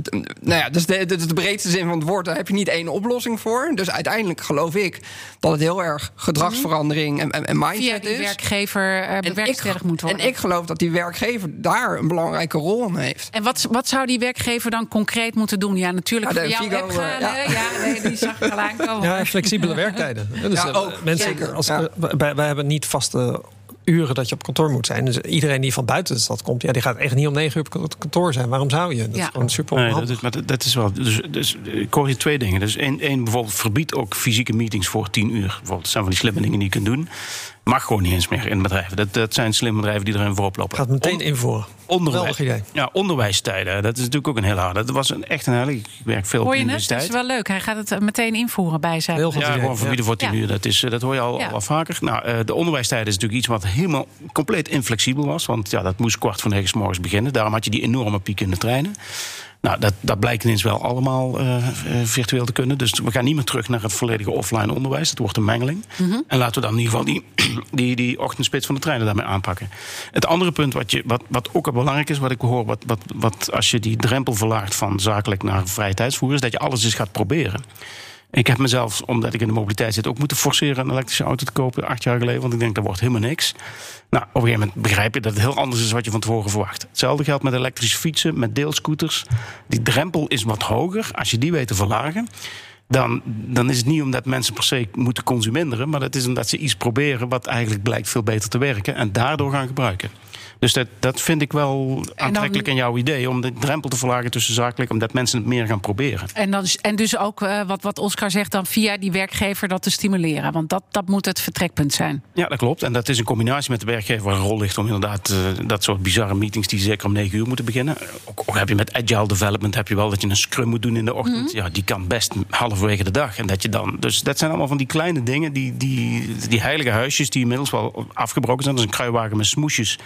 nou ja, dus de, de, de breedste zin van het woord. Daar heb je niet één oplossing voor. Dus uiteindelijk geloof ik dat het heel erg gedragsverandering en, en, en mindset Via die werkgever uh, bewerkstelligd moet worden. En ik geloof dat die werkgever daar een belangrijke rol in heeft. En wat, wat zou die werkgever dan concreet moeten doen? Ja, natuurlijk ja, voor jouw Figo, uh, ja. ja, nee, die zag ik al aankomen. Ja, flexibele werktijd. Dus, ja, eh, ook, mensen, zeker. Als, ja. wij, wij, hebben niet vaste uren dat je op kantoor moet zijn. Dus iedereen die van buiten de stad komt, ja, die gaat echt niet om negen uur op kantoor zijn. Waarom zou je? Dat Ja. is gewoon super Nee, dat onhandig. is, maar dat- dat is wel. Dus, dus ik hoor je twee dingen. Dus één, één bijvoorbeeld verbiedt ook fysieke meetings voor tien uur. Bijvoorbeeld, dat zijn van die slimme dingen die je kunt doen. Mag gewoon niet eens meer in bedrijven. Dat, dat zijn slimme bedrijven die erin voorop lopen. Gaat meteen invoeren. onderwijs. Ja, onderwijstijden. Dat is natuurlijk ook een heel harde. Dat was een, echt een hele. Ik werk veel Hoor de je? Dat is wel leuk. Hij gaat het eh, meteen invoeren bij zijn. Heel goed Ja, idee. gewoon verbieden voor tien Ja. uur. Dat, is, eh, dat hoor je al, Ja. al vaker. Nou, eh, de onderwijstijden is natuurlijk iets wat helemaal compleet inflexibel was. Want ja, dat moest kwart voor negen 's morgens beginnen. Daarom had je die enorme piek in de treinen. Nou, dat, dat blijkt ineens wel allemaal eh, eh, virtueel te kunnen. Dus we gaan niet meer terug naar het volledige offline onderwijs. Dat wordt een mengeling. En laten we dan in ieder geval die, *clears throat* die, die ochtendspits van de treinen daarmee aanpakken. Het andere punt wat, je, wat, wat ook belangrijk is, wat ik hoor, wat, wat, wat als je die drempel verlaagt van zakelijk naar vrije tijdsvoer, is dat je alles eens gaat proberen. Ik heb mezelf, omdat ik in de mobiliteit zit, ook moeten forceren een elektrische auto te kopen acht jaar geleden. Want ik denk dat wordt helemaal niks. Nou, op een gegeven moment begrijp je dat het heel anders is wat je van tevoren verwacht. Hetzelfde geldt met elektrische fietsen, met deelscooters. Die drempel is wat hoger. Als je die weet te verlagen, dan, dan is het niet omdat mensen per se moeten consumeren. Maar dat is omdat ze iets proberen wat eigenlijk blijkt veel beter te werken. En daardoor gaan gebruiken. Dus dat, dat vind ik wel aantrekkelijk in jouw idee. Om de drempel te verlagen tussen zakelijk. Omdat mensen het meer gaan proberen. En, dan, en dus ook eh, wat, wat Oscar zegt, dan via die werkgever dat te stimuleren. Want dat, dat moet het vertrekpunt zijn. Ja, dat klopt. En dat is in combinatie met de werkgever waar een rol ligt om inderdaad eh, dat soort bizarre meetings die zeker om negen uur moeten beginnen. Ook, ook heb je met agile development heb je wel dat je een scrum moet doen in de ochtend. Ja, die kan best halverwege de dag. En dat je dan. Dus dat zijn allemaal van die kleine dingen, die, die, die heilige huisjes die inmiddels wel afgebroken zijn. Dat is een kruiwagen met smoesjes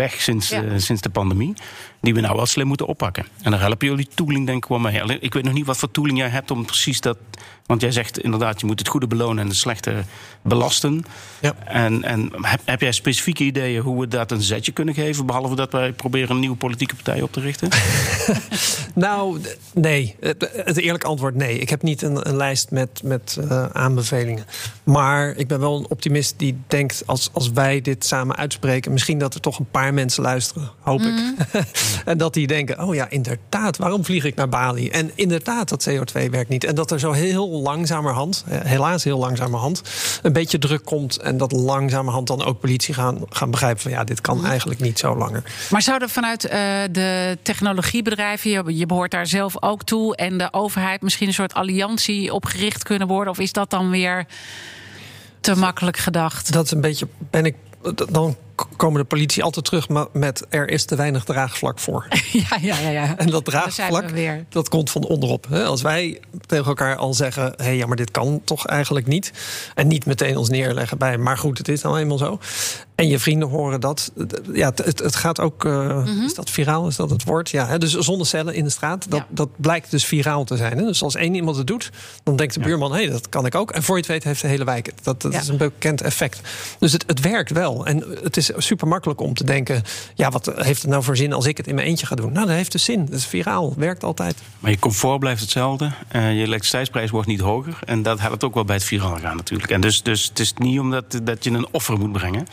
weg sinds, Ja. eh, sinds de pandemie. Die we nou wel slim moeten oppakken. En daar helpen jullie tooling denk ik wel mee. Alleen, Ik weet nog niet wat voor tooling jij hebt om precies dat. Want jij zegt inderdaad, je moet het goede belonen en het slechte belasten. Ja. En, en heb, heb jij specifieke ideeën hoe we dat een zetje kunnen geven? Behalve dat wij proberen een nieuwe politieke partij op te richten? *laughs* *laughs* Nou, nee. Het, het eerlijke antwoord nee. Ik heb niet een, een lijst met, met eh, aanbevelingen. Maar ik ben wel een optimist die denkt... Als, als wij dit samen uitspreken... misschien dat er toch een paar mensen luisteren, hoop ik. *laughs* en dat die denken, oh ja, inderdaad, waarom vlieg ik naar Bali? En inderdaad, dat CO2 werkt niet. En dat er zo heel langzamerhand, eh, helaas heel langzamerhand... een beetje druk komt... en dat langzamerhand dan ook politie gaan, gaan begrijpen... van ja, dit kan eigenlijk niet zo langer. Maar zouden vanuit eh, de technologiebedrijven, je, je behoort daar zelf ook toe, en de overheid misschien een soort alliantie opgericht kunnen worden? Of is dat dan weer te makkelijk gedacht? Dat is een beetje. Ben ik. Dan komen de politie altijd terug met er is te weinig draagvlak voor. *laughs* ja, ja, ja. ja. En dat we draagvlak, weer. dat komt van onderop. hè. Als wij tegen elkaar al zeggen... hé, hey, ja, maar dit kan toch eigenlijk niet. En niet meteen ons neerleggen bij... maar goed, het is nou eenmaal zo. En je vrienden horen dat. Ja, het- het, gaat ook... eh, Is dat viraal? Is dat het woord? Ja, hè, dus zonnecellen in de straat. Dat, Ja. dat blijkt dus viraal te zijn. Hè. Dus als één iemand het doet... dan denkt de buurman... hé, hey, dat kan ik ook. En voor je het weet heeft de hele wijk het. Dat, dat Ja. is een bekend effect. Dus het, het werkt wel. En het is super makkelijk om te denken... ja, wat heeft het nou voor zin als ik het in mijn eentje ga doen? Nou, dat heeft dus zin. Dat is viraal. Werkt altijd. Maar je comfort blijft hetzelfde. eh, je elektriciteitsprijs wordt niet hoger. En dat helpt ook wel bij het viraal gaan natuurlijk. En dus, dus het is niet omdat dat je een offer moet brengen.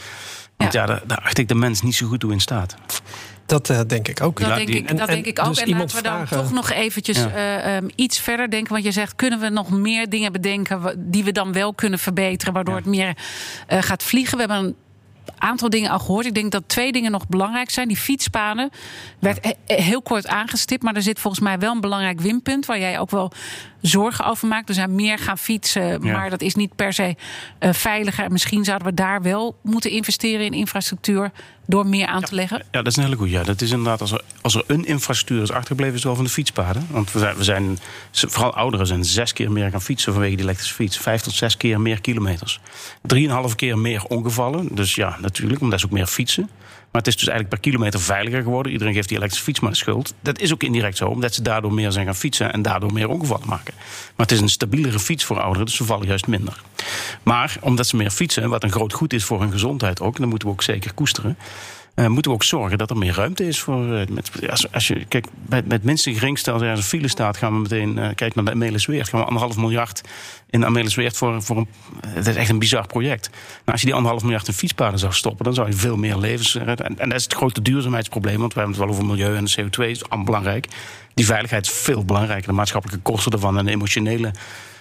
Want ja, daar, daar acht ik de mens niet zo goed toe in staat. Dat eh, denk ik ook. Dat, denk, die- ik, en- dat en denk ik ook. dus en laten we dan vragen- toch nog eventjes Ja. eh, ehm, iets verder denken. Want je zegt, kunnen we nog meer dingen bedenken... die we dan wel kunnen verbeteren... waardoor Ja. het meer eh, gaat vliegen? We hebben een aantal dingen al gehoord. Ik denk dat twee dingen nog belangrijk zijn. Die fietspaden werd he- heel kort aangestipt... maar er zit volgens mij wel een belangrijk winpunt... waar jij ook wel zorgen over maakt. Er zijn meer gaan fietsen, Ja. maar dat is niet per se eh, veiliger. En misschien zouden we daar wel moeten investeren in infrastructuur... door meer aan te leggen. Ja, dat is een hele goede. Ja, dat is inderdaad, als er, als er een infrastructuur is achtergebleven, is het wel van de fietspaden. Want we zijn, we zijn, vooral ouderen zijn zes keer meer gaan fietsen vanwege die elektrische fiets. Vijf tot zes keer meer kilometers. Drieënhalf keer meer ongevallen. Dus ja, natuurlijk, omdat ze ook meer fietsen. Maar het is dus eigenlijk per kilometer veiliger geworden. Iedereen geeft die elektrische fiets maar de schuld. Dat is ook indirect zo, omdat ze daardoor meer zijn gaan fietsen en daardoor meer ongevallen maken. Maar het is een stabielere fiets voor ouderen, dus ze vallen juist minder. Maar omdat ze meer fietsen, wat een groot goed is voor hun gezondheid ook, en dat moeten we ook zeker koesteren. eh, moeten we ook zorgen dat er meer ruimte is voor. met, als, je, kijk, het minste geringstel, als er een file staat, gaan we meteen. eh kijk naar de Amelisweert. Gaan we anderhalf miljard in Amelisweert voor, voor een. Het is echt een bizar project. Nou, als je die anderhalf miljard in fietspaden zou stoppen, dan zou je veel meer levens. En, en dat is het grote duurzaamheidsprobleem, want we hebben het wel over milieu en de CO2 is allemaal belangrijk. Die veiligheid is veel belangrijker. De maatschappelijke kosten ervan en de emotionele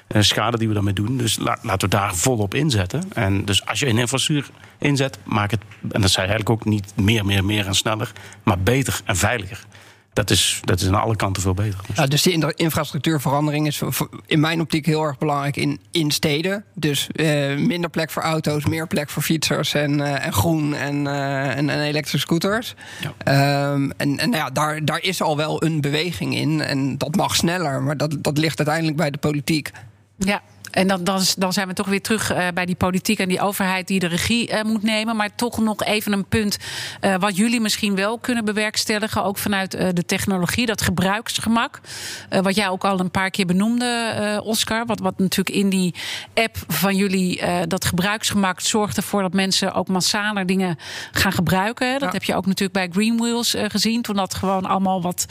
eh, schade die we daarmee doen. Dus laten we daar volop inzetten. En dus als je een infrastructuur inzet, maak het, en dat zei eigenlijk ook niet meer, meer, meer en sneller, maar beter en veiliger dat is, dat is aan alle kanten veel beter. Dus, ja, dus die infrastructuurverandering is in mijn optiek heel erg belangrijk in, in steden. Dus uh, minder plek voor auto's, meer plek voor fietsers en, uh, en groen en, uh, en, en, elektrische scooters. Ja. Um, en en nou ja, daar, daar is al wel een beweging in. En dat mag sneller, maar dat, dat ligt uiteindelijk bij de politiek. Ja, en dan, dan, dan zijn we toch weer terug uh, bij die politiek en die overheid die de regie uh, moet nemen. Maar toch nog even een punt uh, wat jullie misschien wel kunnen bewerkstelligen. Ook vanuit de technologie, dat gebruiksgemak. wat jij ook al een paar keer benoemde, Oscar. Wat, wat natuurlijk in die app van jullie, dat gebruiksgemak zorgt ervoor dat mensen ook massaler dingen gaan gebruiken. Dat ja. heb je ook natuurlijk bij Green Wheels gezien. Toen dat gewoon allemaal wat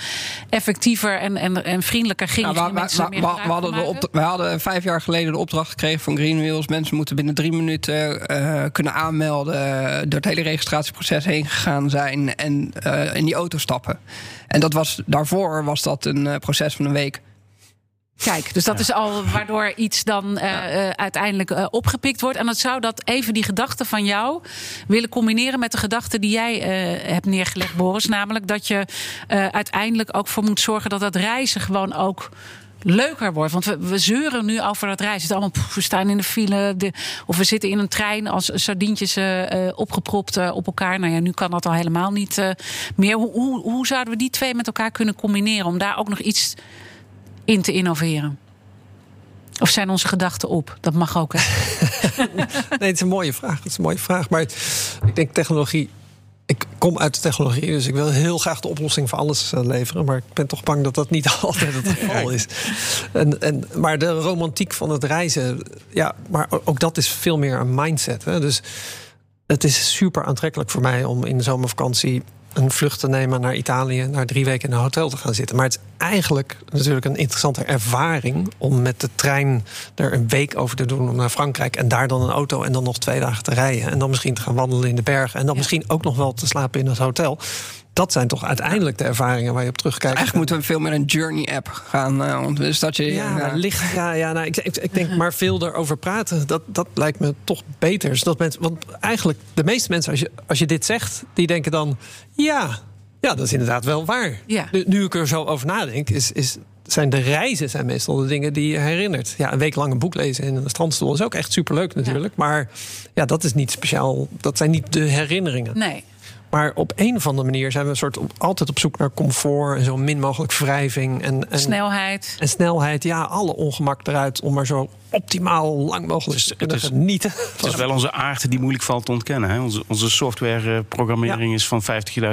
effectiever en, en, en vriendelijker ging. Ja, we, we, we, we, hadden op, we hadden vijf jaar geleden de opdracht gekregen van Greenwheels. Mensen moeten binnen drie minuten uh, kunnen aanmelden, door het hele registratieproces heen gegaan zijn en uh, in die auto stappen. En dat was, daarvoor was dat een uh, proces van een week. Kijk, dus dat is al waardoor iets dan uh, uh, uiteindelijk uh, opgepikt wordt. En dat zou dat even die gedachte van jou willen combineren met de gedachte die jij hebt neergelegd, Boris. Namelijk dat je uiteindelijk ook voor moet zorgen dat dat reizen gewoon ook leuker wordt. Want we, we zeuren nu over dat reizen. Het allemaal, we staan in de file. De, of we zitten in een trein als sardientjes uh, opgepropt uh, op elkaar. Nou ja, nu kan dat al helemaal niet meer. Hoe, hoe, zouden we die twee met elkaar kunnen combineren om daar ook nog iets in te innoveren? Of zijn onze gedachten op? Dat mag ook. *laughs* Nee, het is een mooie vraag. Het is een mooie vraag. Maar ik denk technologie ik kom uit de technologie, dus ik wil heel graag de oplossing voor alles eh, leveren. Maar ik ben toch bang dat dat niet *laughs* altijd het geval is. En, en, maar de romantiek van het reizen, ja, maar ook dat is veel meer een mindset. Hè? Dus het is super aantrekkelijk voor mij om in de zomervakantie een vlucht te nemen naar Italië, naar drie weken in een hotel te gaan zitten. Maar het is eigenlijk natuurlijk een interessante ervaring om met de trein er een week over te doen om naar Frankrijk en daar dan een auto en dan nog twee dagen te rijden en dan misschien te gaan wandelen in de bergen en dan misschien ook nog wel te slapen in het hotel dat zijn toch uiteindelijk de ervaringen waar je op terugkijkt. Eigenlijk moeten we veel meer een journey-app gaan. Uh, dus dat je, ja, ja. Licht, ja, ja nou, ik, ik, ik, denk maar veel erover praten. Dat, dat lijkt me toch beter. Dus mensen, want eigenlijk de meeste mensen, als je, als je dit zegt, die denken dan... ja, ja dat is inderdaad wel waar. Ja. Nu, nu ik er zo over nadenk, is, is, zijn de reizen zijn meestal de dingen die je herinnert. Ja, een week lang een boek lezen in een strandstoel is ook echt superleuk natuurlijk. Ja. Maar ja, dat is niet speciaal. Dat zijn niet de herinneringen. Nee. Maar op een of andere manier zijn we een soort op, altijd op zoek naar comfort en zo min mogelijk wrijving. En, en, snelheid. En snelheid, ja, alle ongemak eruit om maar zo optimaal lang mogelijk te kunnen het is, genieten. Het is wel onze aard die moeilijk valt te ontkennen. Hè? Onze, onze softwareprogrammering ja. is van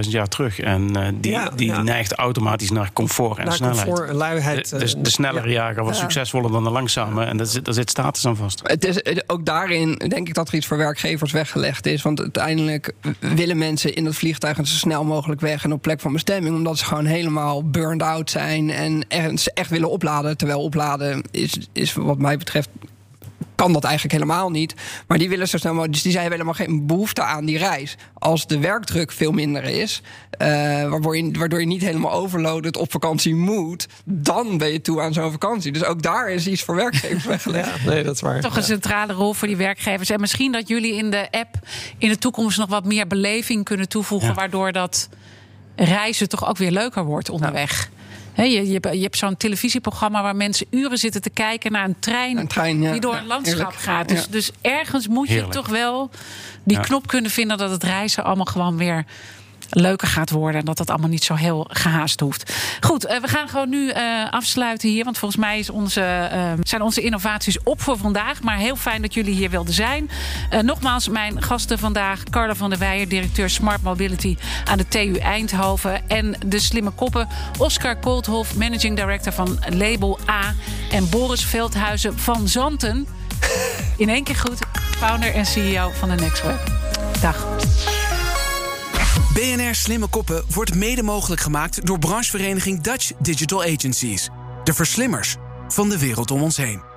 50.000 jaar terug. En uh, die, ja, die ja. neigt automatisch naar comfort en naar snelheid. Comfort en luiheid. De, de, de snellere jager was succesvoller dan de langzame. En daar zit, daar zit status aan vast. Het is, ook daarin denk ik dat er iets voor werkgevers weggelegd is. Want uiteindelijk willen mensen in het vliegtuig zo snel mogelijk weg en op plek van bestemming. Omdat ze gewoon helemaal burned out zijn en echt, echt willen opladen. Terwijl opladen is, is wat mij betreft kan dat eigenlijk helemaal niet. Maar die willen zo snel mogelijk. Dus die zijn helemaal geen behoefte aan die reis. Als de werkdruk veel minder is, uh, waardoor, je, waardoor je niet helemaal overloaded op vakantie moet, dan ben je toe aan zo'n vakantie. Dus ook daar is iets voor werkgevers *laughs* weggelegd. Ja, nee, dat is waar. Toch een centrale rol voor die werkgevers. En misschien dat jullie in de app in de toekomst nog wat meer beleving kunnen toevoegen, ja. waardoor dat reizen toch ook weer leuker wordt onderweg. Ja. He, je, je, je, hebt zo'n televisieprogramma waar mensen uren zitten te kijken naar een trein, een trein ja. die door een landschap Heerlijk. gaat. Dus, ja. dus, ergens moet je Heerlijk. toch wel die knop kunnen vinden dat het reizen allemaal gewoon weer leuker gaat worden. En dat dat allemaal niet zo heel gehaast hoeft. Goed, uh, we gaan gewoon nu uh, afsluiten hier. Want volgens mij is onze, uh, zijn onze innovaties op voor vandaag. Maar heel fijn dat jullie hier wilden zijn. nogmaals, mijn gasten vandaag. Carla van der Weijer, directeur Smart Mobility aan de TU Eindhoven. En de slimme koppen Oscar Koolthof, managing director van Label A. En Boris Veldhuizen van Zanten. In één keer goed, founder en CEO van de Nextweb. Dag. BNR Slimme Koppen wordt mede mogelijk gemaakt door branchevereniging Dutch Digital Agencies. De verslimmers van de wereld om ons heen.